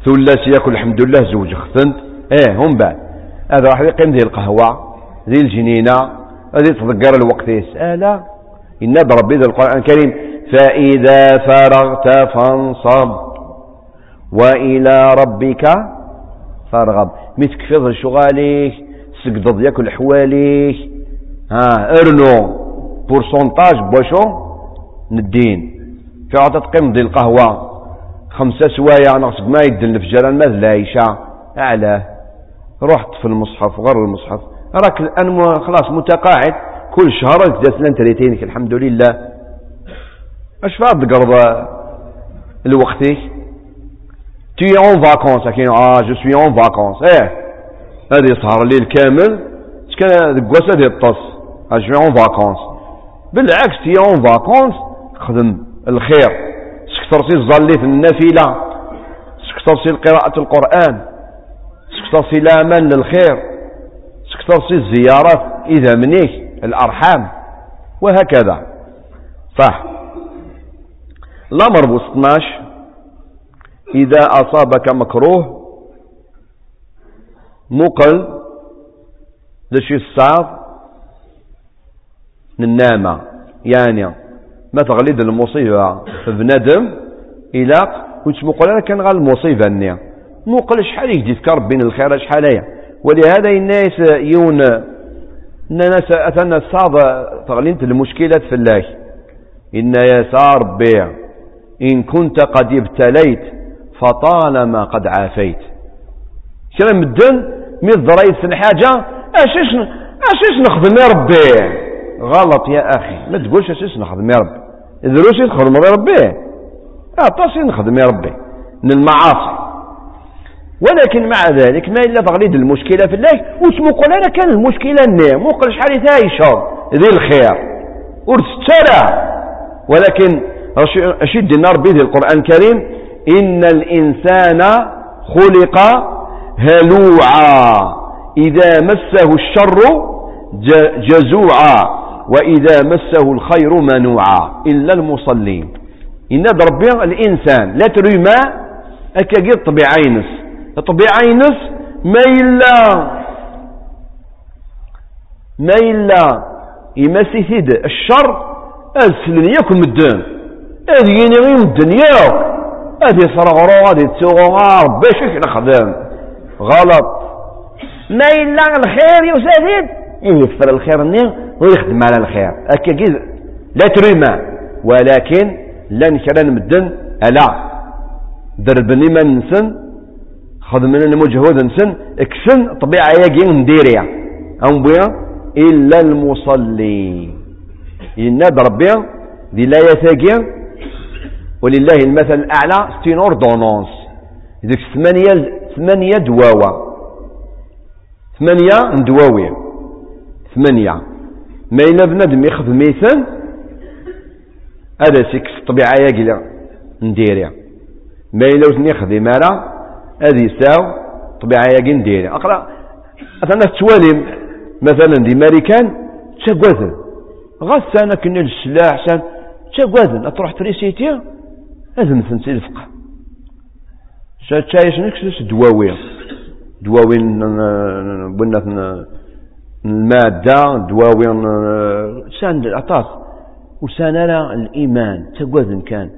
ثلاث ياكل الحمد لله زوج خثن إيه هم بعد. هذا واحد يقيم ذي القهوة ذي الجنينة هذه تذكر الوقت يسأل. إن ربي ذي القرآن الكريم فإذا فرغت فانصب وإلى ربك فارغب. متكفض شغاليك سقضض ياكل حواليك ها أرنو بورسونتاج بوشو ندين. في عطا تقيم دي القهوة. خمسة سوايع ناقصك ما يدل في جلال ماذ لا يشاء أعلاه رحت في المصحف غير المصحف. راك الآن خلاص متقاعد. كل شهر لن تريتينك الحمد لله. اش فاد قرض الوقت تي اون فاكونس كاين آه جو سوي اون فاكونس إيه هذه سهر الليل كامل. كان ذك ديال الطس جو اون فاكونس بالعكس تي اون فاكونس خدم. الخير. الظلي في النافلة. سكترسي قراءة القرآن. سكترسي الأمان للخير. سكترسي الزيارات إذا منيك الأرحام. وهكذا. صح الأمر ب 12 إذا أصابك مكروه مقل لشي الصعب النامة يعني ما تغليد المصيبة بنادم إلا كنت مقول أنا كان غير المصيبة النية مقل شحال يذكر بين الخير شحال هي. ولهذا الناس يون الناس أتنا صعب تغلينت المشكلة في الله. إن يسار بيع إن كنت قد ابتليت فطالما قد عافيت. كلام مدن؟ ميض ضريس حاجة أشيش أشيش نخدم يا ربي؟ غلط يا أخي. ما تقولش أشيش نخدم يا ربي. دروس يدخل يا ربي اعطاس نخدم يا ربي من المعاصي. ولكن مع ذلك ما إلا تغليد المشكلة في الله واسمو قول أنا كان المشكلة النام وقل شحال تايشر ذي الخير. ورسترى ولكن أشد النار به القرآن الكريم إن الإنسان خلق هلوعا. إذا مسه الشر جزوعا. وإذا مسه الخير منوعا إلا المصلين. إن ربي الإنسان لا تروي ما أكاقي الطبيعي نس الطبيعي نس ما إلا ما إلا يمسي الشر أسلن يكون مدن هذه ينغي الدنيا هذه صرغرو هذه تسوغو باش نخدم غلط. ما إلا الخير يسدد يفر الخير النير ويخدم على الخير. أكيد لا تريما ولكن لن كرا نمدن ألا. دربني من نسن خدمنا المجهود نسن اكسن طبيعة يجي نديريا. بيا؟ إلا المصلي. يناد ربي دي لا يتاقيا ولله المثل الأعلى ستين أوردونونس. ديك ثمانية ثمانية دواوة. ثمانية ندواوي ثمانية. ما إلا بنادم يخدم ميثان هذا سيكس طبيعة يقلا نديريا ما إلا وثني يخدم مرة هذه يساو طبيعة يقين نديريا أقرأ. أنا توالي مثلا دي ماريكان تشاقوذن غاس أنا كني السلاح سان تشاقوذن أتروح تريسيتيا هذا مثل الفقه. شايش نكسس دواوين. دواوين بنا المادة دواوين سان العطاس وسان الإيمان. تقوذن كان.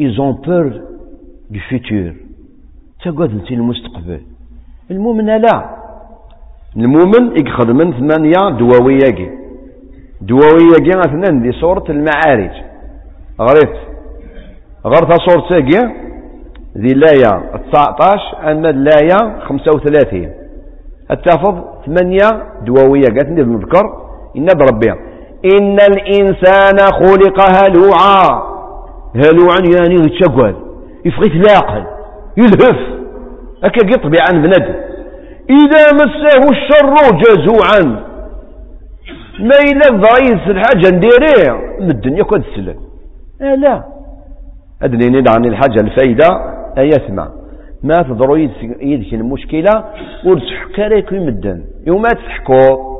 إيزون بور دو فيتور تقوذن في المستقبل. المؤمن لا. المؤمن يخدم ثمانية دواوية دواوية اثنان دي صورة المعارج. غريت. غرفة صورة ساقية ذي اللاية 19 أما اللاية 35 التافض ثمانية دواوية قالت نذكر إن بربها إن الإنسان خلق هلوعا. هلوعا يعني يتشقل يفغي تلاقل يلهف. هكا يطبع عن بندم إذا مسه الشر جزوعا. ما إلا ضعيف الحاجة نديريه من الدنيا كود السلم آه لا. أدني عن الحاجة الفايدة أي يسمع. ما تضروا يدك المشكلة لك يمدن. يوم ما تحكوا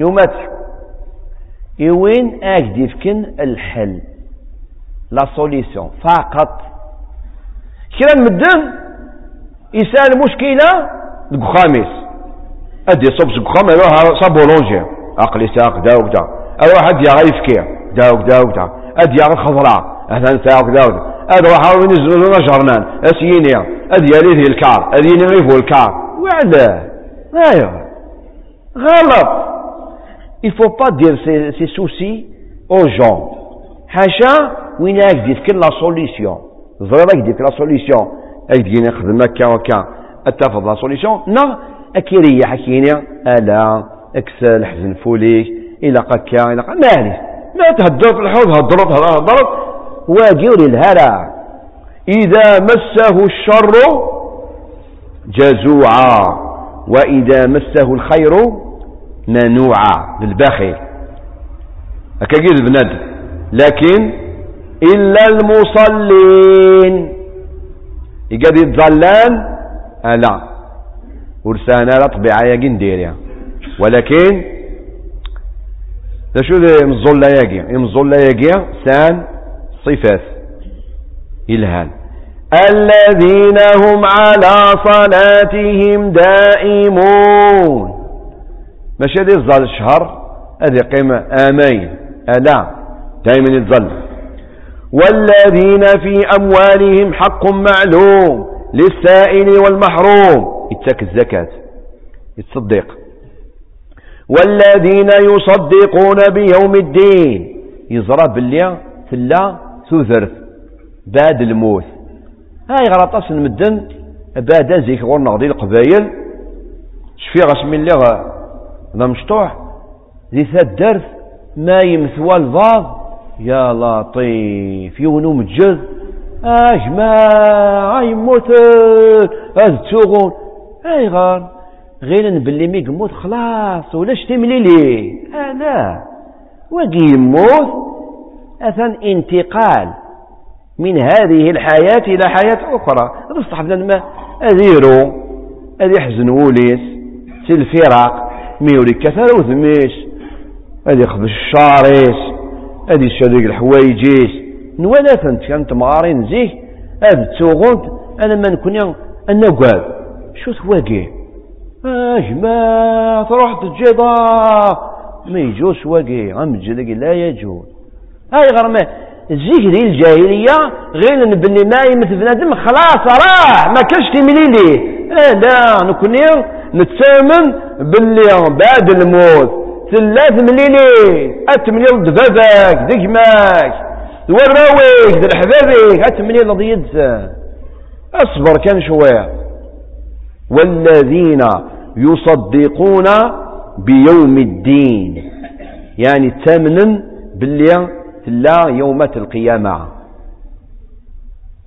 يوم ما تحكوا يوين أجدي فكن الحل؟ لا سوليسيون فقط. كلا مدن يسأل مشكلة دك خامس. أدي صب دك خامس صابولونجي عقلي ساق دا ودا أروح أدي غايف كير دا ودا ودا أدي الخضراء أهلا ساق دا ودا أدي روح وين يزلون جرنان. أسيني أدي يليه الكار أدي يليه الكار وعلا أيوه. غلط. Il faut pas dire ses, ses soucis aux gens. حاشا وين هاك ديك لا سوليسيون ضروري ديك لا سوليسيون أيدي نخدم هكا وكا. اتفض لا سوليسيون نا أكيري حكيني ألا. أكسل حزن فوليك. قكا إلا قكا مالي لا تهدر في الحوض. هدرت هدرت واجير الهرع إذا مسه الشر جزوعا وإذا مسه الخير منوعا. بالبخيل هكا قيل بنادم لكن إلا المصلين. يقعد يتظلان لا ورسانا لا يقين نديرها ولكن شو ذي مزولا يقي يقي سان صفات إلهان. الذين هم على صلاتهم دائمون. ماشي هذه الظل الشهر هذه قيمة آمين. ألا. دائما يتظل والذين في أموالهم حق معلوم للسائل والمحروم. يتسك الزكاة. يتصدق. والذين يصدقون بيوم الدين. يزرى باللي ثلا ثوثرث بعد الموت. هاي غلطاس المدن بعد زيك غور نغضي القبايل شفي غسم اللي ذا مشطوح. ذي ثدرث ما يمثوى الفاض يا لطيف يونو مجد اجماع يموت هذا تشوغون. اي غار غير باللي مي يموت خلاص ولاش تملي لي آه لا وقي يموت. اثن انتقال من هذه الحياة إلى حياة أخرى. بصح بنادم أذيرو أذي يحزن وليس في الفراق ميوري كثر وثميش أذي يخبش الشاريس أذي يشرق الحوايجيس نوالا كانت مغارين زيه هذا تسوغونت أنا ما نكون النقاب شو تواقي؟ أجمع تروح تجيبا. ما يجوش واقي عم لا يجوز. هاي غرمه زيك ذي الجاهلية غير نبني ماي مثل بنادم خلاص راح ما كاش تملي لي آه لا نكوني نتسامن باللي بعد الموت. ثلاث مليلي اتمني دبابك دقماك وراويك ذي الحبابك اتمني لضيد أصبر كان شوية. والذين يصدقون بيوم الدين. يعني تامنا باللي تلا يومة القيامة.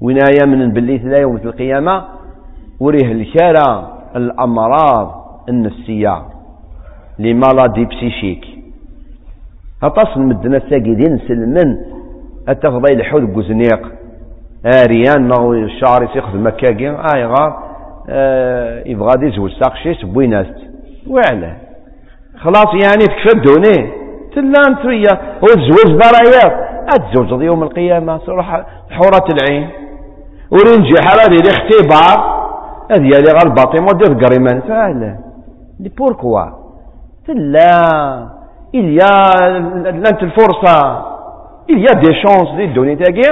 وين يامن باللي تلا يومة القيامة. وريه الكارة الأمراض النفسية. لي مالادي بسيشيك أطاس المدنة الساقدين سلمن التفضي الحوذ بوزنيق آريان نو الشعر يسيخ المكاكي آي غار. آه يبغى دي زوج ساقشيس بويناست. وعلا خلاص يعني تكفى الدوني تلا انت ويا هو تزوج درايا اتزوج يوم القيامة صراحة حورة العين. ورينجي حالة الاختبار هذه اللي غير الباطي مودي قريمان فعلا دي بوركوا تلا y a الفرصة. a des chances دي الدنيا تاقي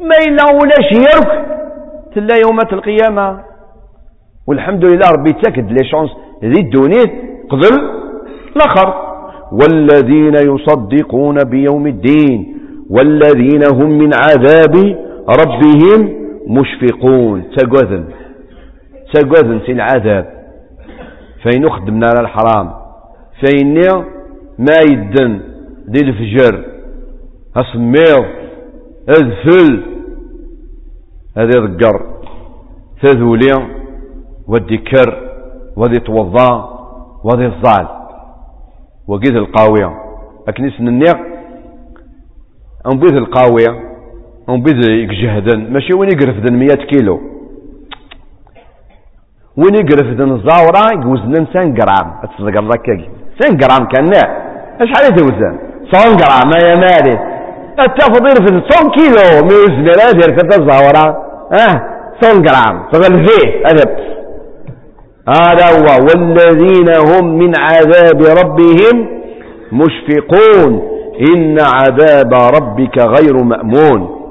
ما إلا ولاش يرك. تلا يومات القيامة. والحمد لله ربي تاكد لي شونس ذي الدنيا قبل الآخر. والذين يصدقون بيوم الدين والذين هم من عذاب ربهم مشفقون. تقوذن. تقوذن في العذاب. فين خدمنا على الحرام؟ فين ما يدن دي الفجر؟ أصميض أذفل. هذا يذكر تذولي والذكر وذي توضا وذي الظال. وقيد القاوية. أكنيس النيق أنبيذ القاوية أنبيذ يجهدن ماشي وين يقرفدن مئة كيلو؟ وين يقرفدن الزاورة؟ يوزنن سان جرام أتصدق الله كي سان جرام كان إيش حالي توزن؟ سان جرام يا مالي. التفضيل في 100 كيلو. ميوزن لا دير في الزاورة. أه؟ 100 جرام فيه هذا هو. والذين هم من عذاب ربهم مشفقون. إن عذاب ربك غير مأمون.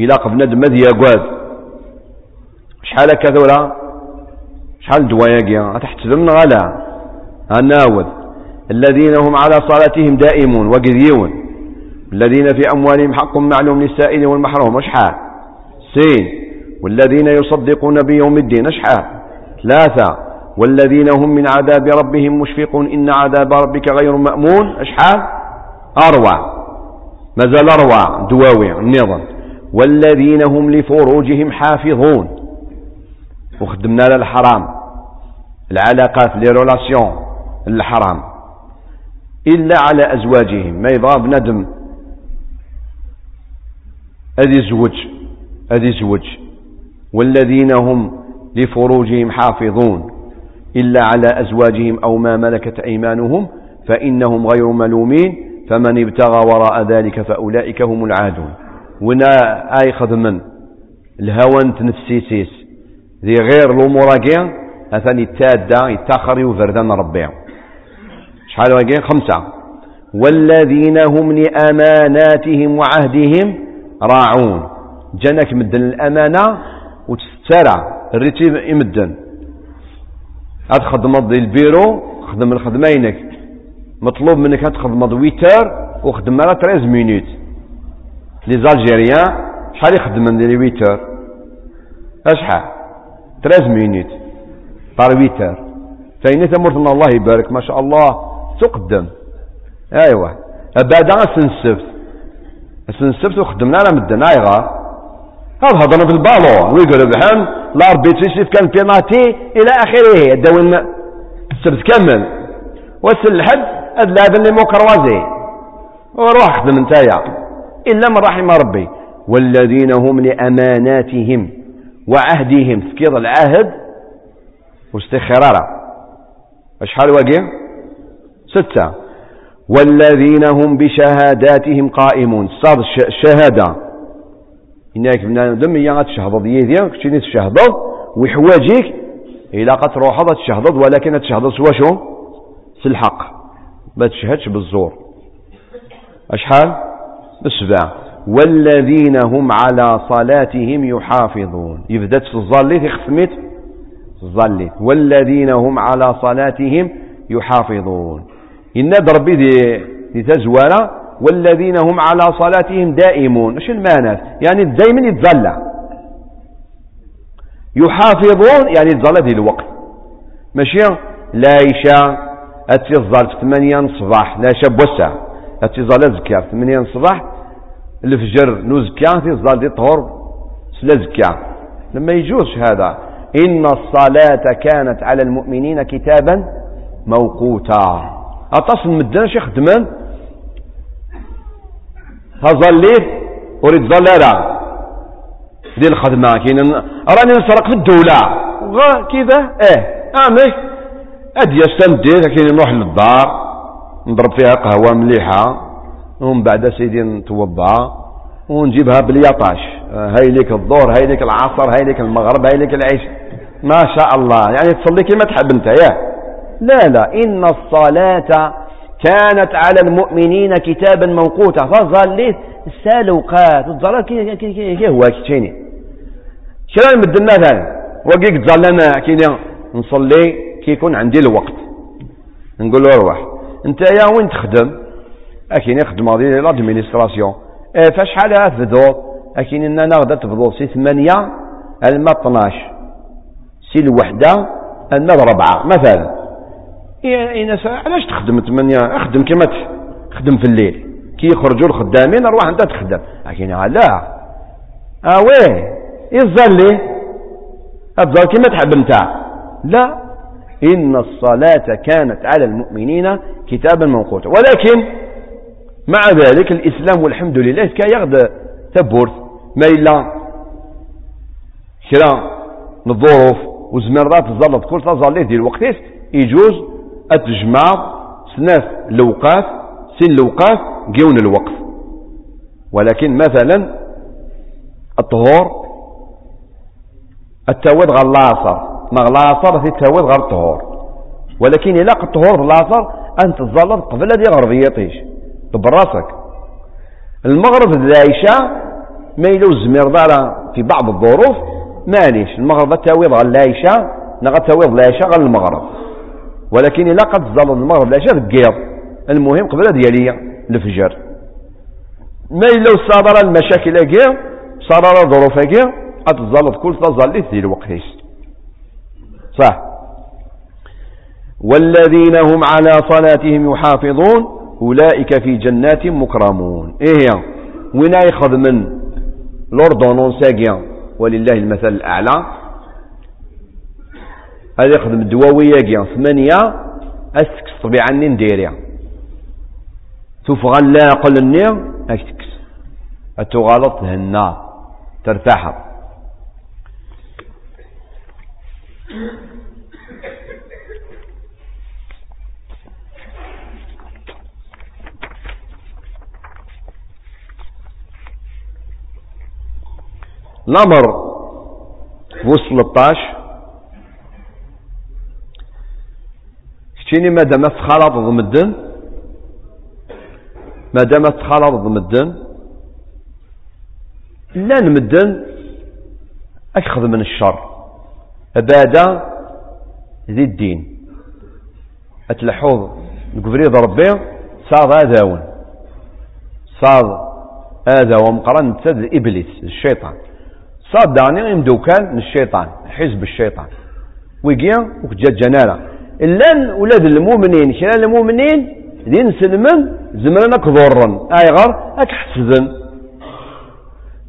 إلى قبل ندم مذي يقواد شحال كذولا شحال دواياقيا تحت ذمنا غلا الناوذ الذين هم على صلاتهم دائمون وقذيون الذين في أموالهم حق معلوم للسائل والمحروم. أشحال؟ سين. والذين يصدقون بيوم الدين. أشحال؟ ثلاثة. والذين هم من عذاب ربهم مشفقون إن عذاب ربك غير مأمون. أشحال أروع مازال أروع دواوي النظام والذين هم لفروجهم حافظون. وخدمنا للحرام. العلاقات لي رولاسيون الحرام. إلا على أزواجهم. ما يبغى بندم أذي زوج. أذي زوج. والذين هم لفروجهم حافظون إلا على أزواجهم أو ما ملكت أيمانهم فإنهم غير ملومين فمن ابتغى وراء ذلك فأولئك هم العادون. ونا آي خدمن الهوى تنفسيسيس ذي غير الأمور أثني التادة يتاخر يوفردان ربي شحال واقين خمسة. والذين هم لأماناتهم وعهدهم راعون. جنك مدن الأمانة وتسترع الريتيب يمدن. هاد خدمة ديال البيرو خدم الخدمينك مطلوب منك هاد خدمة ويتر وخدم على 13 مينوت لي زالجيريان شحال يخدم ديال ويتر؟ أشحال؟ 13 مينوت بار ويتر. فإن ثمرتنا الله يبارك ما شاء الله تقدم. ايوا بعد السنسفت السنسفت وخدمنا على مدن. ايغار هذا هضرنا بالبالون ويقول بحال لاربيتر يشوف كان بيناتي إلى آخره. الدوين السبت كمل. وصل الحد هاد اللاعب اللي مو كروازي. وروح خدم نتايا إلا من رحم ربي. والذين هم لأماناتهم وعهدهم. تفكير العهد واستخرارا. أشحال واقع؟ ستة. والذين هم بشهاداتهم قائمون. صاد الشهادة إنك من دم يا تشهضض يديك كشتي تشهضض ويحواجيك. إلا تروح تشهضض ولكن تشهضض شو؟ الحق. ما تشهدش بالزور. أشحال؟ بالسبع والذين هم على صلاتهم يحافظون. في الظليت يختمت الظليت والذين هم على صلاتهم يحافظون. إن ربي دي, دي والذين هم على صلاتهم دائمون. إيش المعنى يعني دائما يتظلع يحافظون يعني تظل هذه الوقت. ماشي؟ لا أتظل في ثمانية الصباح لا شاب وسع أتظل زكاة في ثمانية الصباح. الفجر نزكا تظل دي طهور سلا زكا لما يجوز هذا. إن الصلاة كانت على المؤمنين كتابا موقوتا. أتصل مدنا شيخ دمان؟ هظليت أريد ظلالة دي الخدمة كاين راني نسرق في الدولة. كذا إيه. امي ادي يستمدي كاين نروح للدار نضرب فيها قهوة مليحة ومن بعد سيدي نتوضا ونجيبها باليطاش. هاي ليك الظهر هاي ليك العصر هاي ليك المغرب هاي ليك العيش. ما شاء الله. يعني تصلي كما تحب أنت يا. لا لا. إن الصلاة كانت على المؤمنين كتابا موقوتا. فظل ليه؟ السالوقات الظلال كي كي كي هو كي شنو نمد مثلا وقيك تظل أنا كي نصلي كي يكون عندي الوقت. نقول له روح أنت يا وين تخدم؟ أكيد يخدم هذه لادمينستراسيون إيه، فشحال تبدو أكيد إننا غدا تبدو سي ثمانية الما 12 سي الوحدة الما ربعة مثلا. إيه علاش تخدم ثمانية أخدم كما تخدم في الليل. كي يخرجوا الخدامين أروح أنت تخدم. لكن لا آه ويه يظل لي افضل كما تحب أنت. لا. إن الصلاة كانت على المؤمنين كتابا موقوتا. ولكن مع ذلك الإسلام والحمد لله كا يغد تبورث. ما إلا كرا الظروف وزمرات تظلت كل تظل ديال الوقت يجوز أتجمع سناف الاوقات سن الاوقات جون الوقف. ولكن مثلا الطهور التواد غير ما اللاصر في التواد غير الطهور. ولكن إلا الطهور باللاصر أنت تظلم قبل هذه غربيتيش براسك المغرب العشاء ما يلو الزمير دارا في بعض الظروف. معليش المغرب التاويض غير العشاء نغا التاويض العشاء غير المغرب. ولكن إلا قد تظل المغرب العشاء ذكير المهم قبل ديالي الفجر ما إلا صادر المشاكل أكيا صادر ظروف أكيا أتظلت كل تظلت ذي الوقت. صح. والذين هم على صلاتهم يحافظون أولئك في جنات مكرمون. إيه وين يخذ من لوردونونس ولله المثل الأعلى. هذا يخدم الدواوية ثمانية أسكس طبيعة نديريا تفغى لا قل النير أكتكس أتغلط هنا. ترتاح الأمر وصل 13 كتيني ما دام تخالط ضمدن ما دام تخالط ضمدن لا نمدن أكخذ من الشر. أبادا ذي الدين. أتلحوظ نقفريض ربي صاد آذاون صاد آذا ومقرن تد إبليس الشيطان. صاد داني مدوكان الشيطان حزب الشيطان. ويجي وكجا جناله إلا ولاد المؤمنين كلا المؤمنين؟ دين سلمن زمرنا كضورن أيغر أك حسدن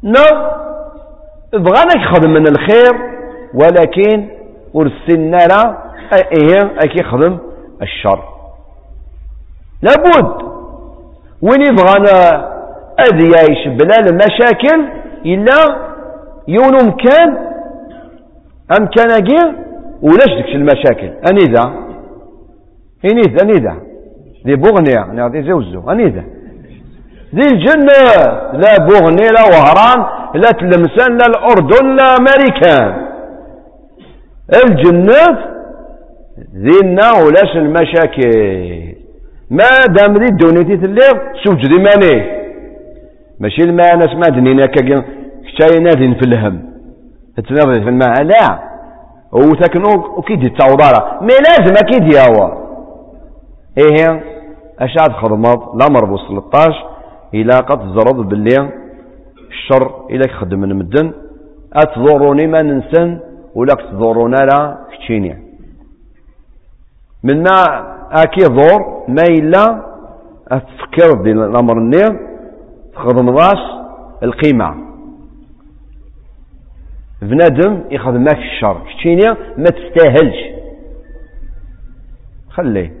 نا بغانا يخدم من الخير ولكن ورسلنا لا إيه اكي يخدم الشر. لابد. وين يبغانا اذ يعيش بلا المشاكل إلا يون مكان امكان أجي ولاش ديكش المشاكل؟ ذا اني ذا ذي بغنية يعني زوزو اني ذا ذي الجنة لا بغني لا وهران لا تلمسان لا الأردن لا أمريكان الجنة ذينا ولاش المشاكل. ما دام ذي الدونيتي تليغ سوج ذي ماني. ماشي الماء ناس ما دنينا كشاي نادين في الهم. تتنافذ في الماء لا. هو تكنو وكيد التوضارة مي لازم أكيد ياوا إيه اشاد خدمات الامر بو 13 إلى قد زرد باللي الشر إلى خدم من مدن اتضروني ما ننسن ولا تضرون لا كتشيني منا اكي ضور ما إلا تفكر دي الأمر النير تخدم راس القيمة بنادم يخدمك الشر. كتشيني ما تستاهلش. خليه.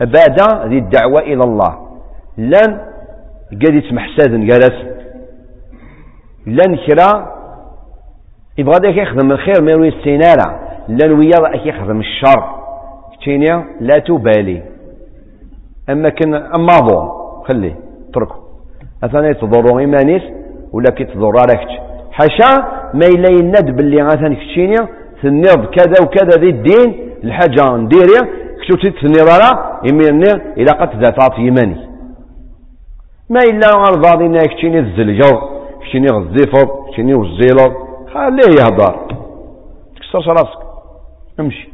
بعد ذي الدعوة إلى الله. لن قد يسمح سادن جالس. لن كرا. يبغى ذاك يخدم الخير ما يروي السينارة لن ويا يخدم الشر. كتينيا لا تبالي. أما كن أما ضو. خليه. اتركه أثناء يتضروا إيمانيس ولا كي تضر حاشا ما إلا يند باللي مثلا كتشينيا تنض كذا وكذا ذي الدين الحاجة نديريا كتو تتنض على يميني إلى قد ذات يماني ما إلا غرضاضينا كتشيني الزلجو كتشيني الزيفر كتشيني الزيلر خليه يهضر. تكسرش راسك. امشي.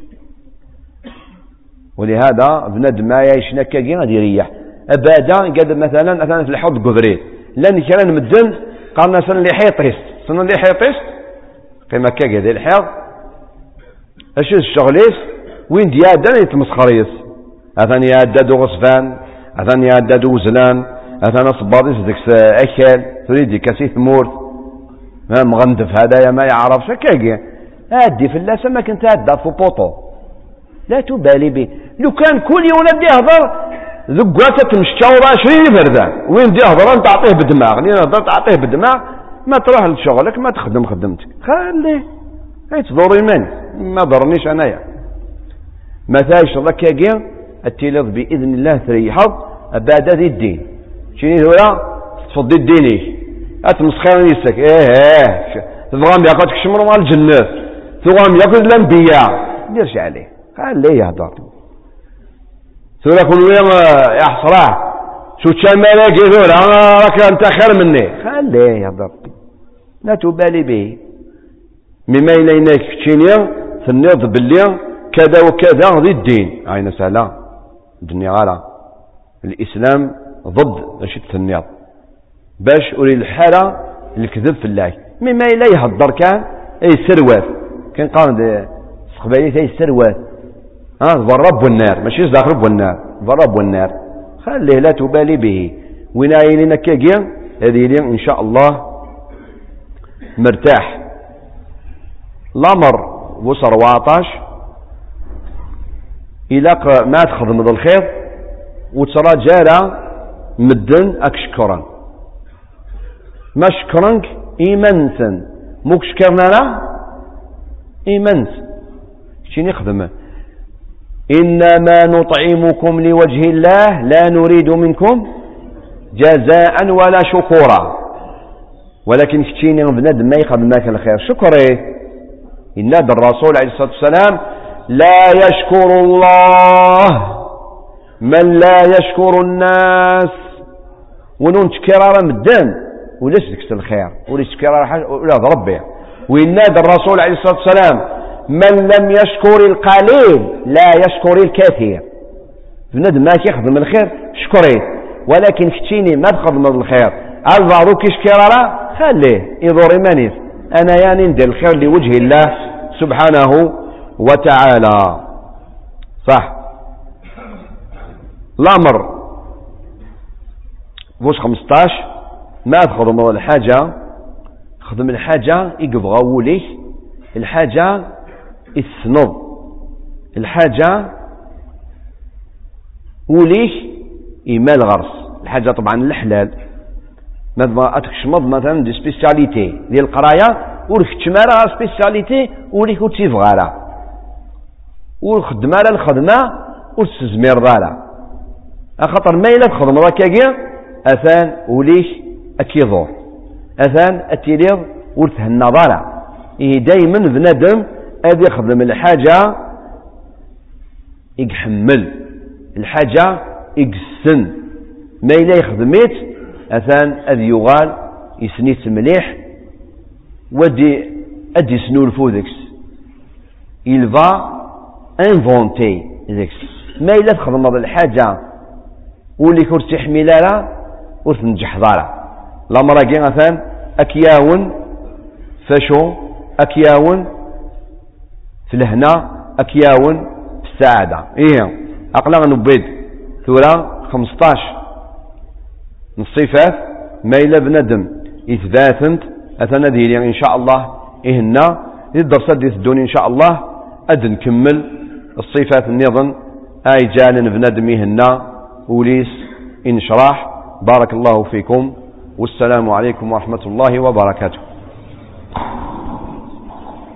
ولهذا بنادم ما يعيشنا كاكي غادي يريح. ابدا قاد مثلا مثلا في الحوض قدري لأن كان مدن قالنا سن اللي حيطيس سن اللي حيطيس؟ قيمة كاكي ذي الحيض اش الشغليس؟ وين ديادا يتمسخريس أثاني يعداد غصفان أثاني يعداد وزلان أثاني صباطيس ديك أكل تريد كاسي ثمورت ما مغندف هذايا ما يعرفش كاكي هادي في اللاسة ما كنت هادا في بوطو. لا تبالي به لو كان كل يوم ولد يهضر ذقاته تمشى عشرين فردان وين دي يهضر؟ تعطيه بالدماغ لأن هضر تعطيه بالدماغ ما تروح لشغلك ما تخدم خدمتك خليه تضر المن ما ضرنيش أنايا. ما ثايش ركاكي التلظ بإذن الله تريحض بعد ذي الدين. شنو هو تفضي الديني اتمسخر نيسك. إيه إيه. تبغى يأخذك شمر مال الجنة تبغى يأخذ الانبياء ديرش عليه. خليه يهضر. ثم كل يوم يحصره شو كان مالك يقول أنا راك أنت خير مني. خليه يهضر. لا تبالي به. مما اليناك في تشينيا تنيض باللي كذا وكذا ذي الدين. عين سهلة الدنيا غالا الإسلام ضد اش تنيض باش أولي الحالة الكذب في الله. مما إلا يهضر كان أي سروات. كان قال سقبالي أي سروات. ها ضرب والنار. ماشي رب والنار. ضرب والنار. خليه لا تبالي به. وين عينينا كاكيا هذه لي إن شاء الله مرتاح. الأمر وصر واطاش. إلا ما تخدم الخير وترى جارة مدن أكشكرا ما شكرنك؟ إيمانسا موك شكرنا لا؟ إيمانس شين يخدم إنما نطعمكم لوجه الله لا نريد منكم جزاء ولا شكورا. ولكن كتشيني بنادم ما يخدم لك الخير. شكري إن الرسول عليه الصلاة والسلام لا يشكر الله من لا يشكر الناس. ونون تكرار مدان. وليس ديك الخير. وليس تكرار حاجة. ولا ربي. وينادى الرسول عليه الصلاة والسلام من لم يشكر القليل لا يشكر الكثير. بنادم ما كيخدم الخير. شكري ولكن كتيني ما تخدم الخير. البعض كيشكر راه خليه يضر إيمانيس. أنا يعني ندير الخير لوجه الله سبحانه وتعالى. صح. الأمر. بوش 15 ما تخدم الحاجة. خدم الحاجة يقبغى وليه الحاجة السنض الحاجة وليه إيمال غرس. الحاجة طبعا الحلال. ما أتكشمض مثلا دي سبيسياليتي. ديال القراية وركتشمارا سبيسياليتي وليك وتيفغالا ورخدمارا الخدمة ورتسزمير ضالا أخطر ما إلا تخدم راكاكيا أثان وليش أكيضور أثان أتيليض ورثه النظارة إيه دايما بنادم أدي يخدم الحاجة يحمل الحاجة يقسن. ما إلا يخدميت أثان أذ يغال يسنيت مليح ودي أدي سنو الفودكس il va inventer ما إلا تخدم الحاجة واللي كنت تحمل لا ورث نجح ضارع الأمر مثلا أكياون فشو أكياون في الهنا أكياون في السعادة إيه أقلا نبيد. ثورة 15 الصفات ما إلا بندم إثباتنت أثنى ديري إن شاء الله. إهنا الدرس دي الدوني إن شاء الله. أد نكمل الصفات النظن أي جال بندم إهنا. وليس إن شراح بارك الله فيكم. والسلام عليكم ورحمة الله وبركاته.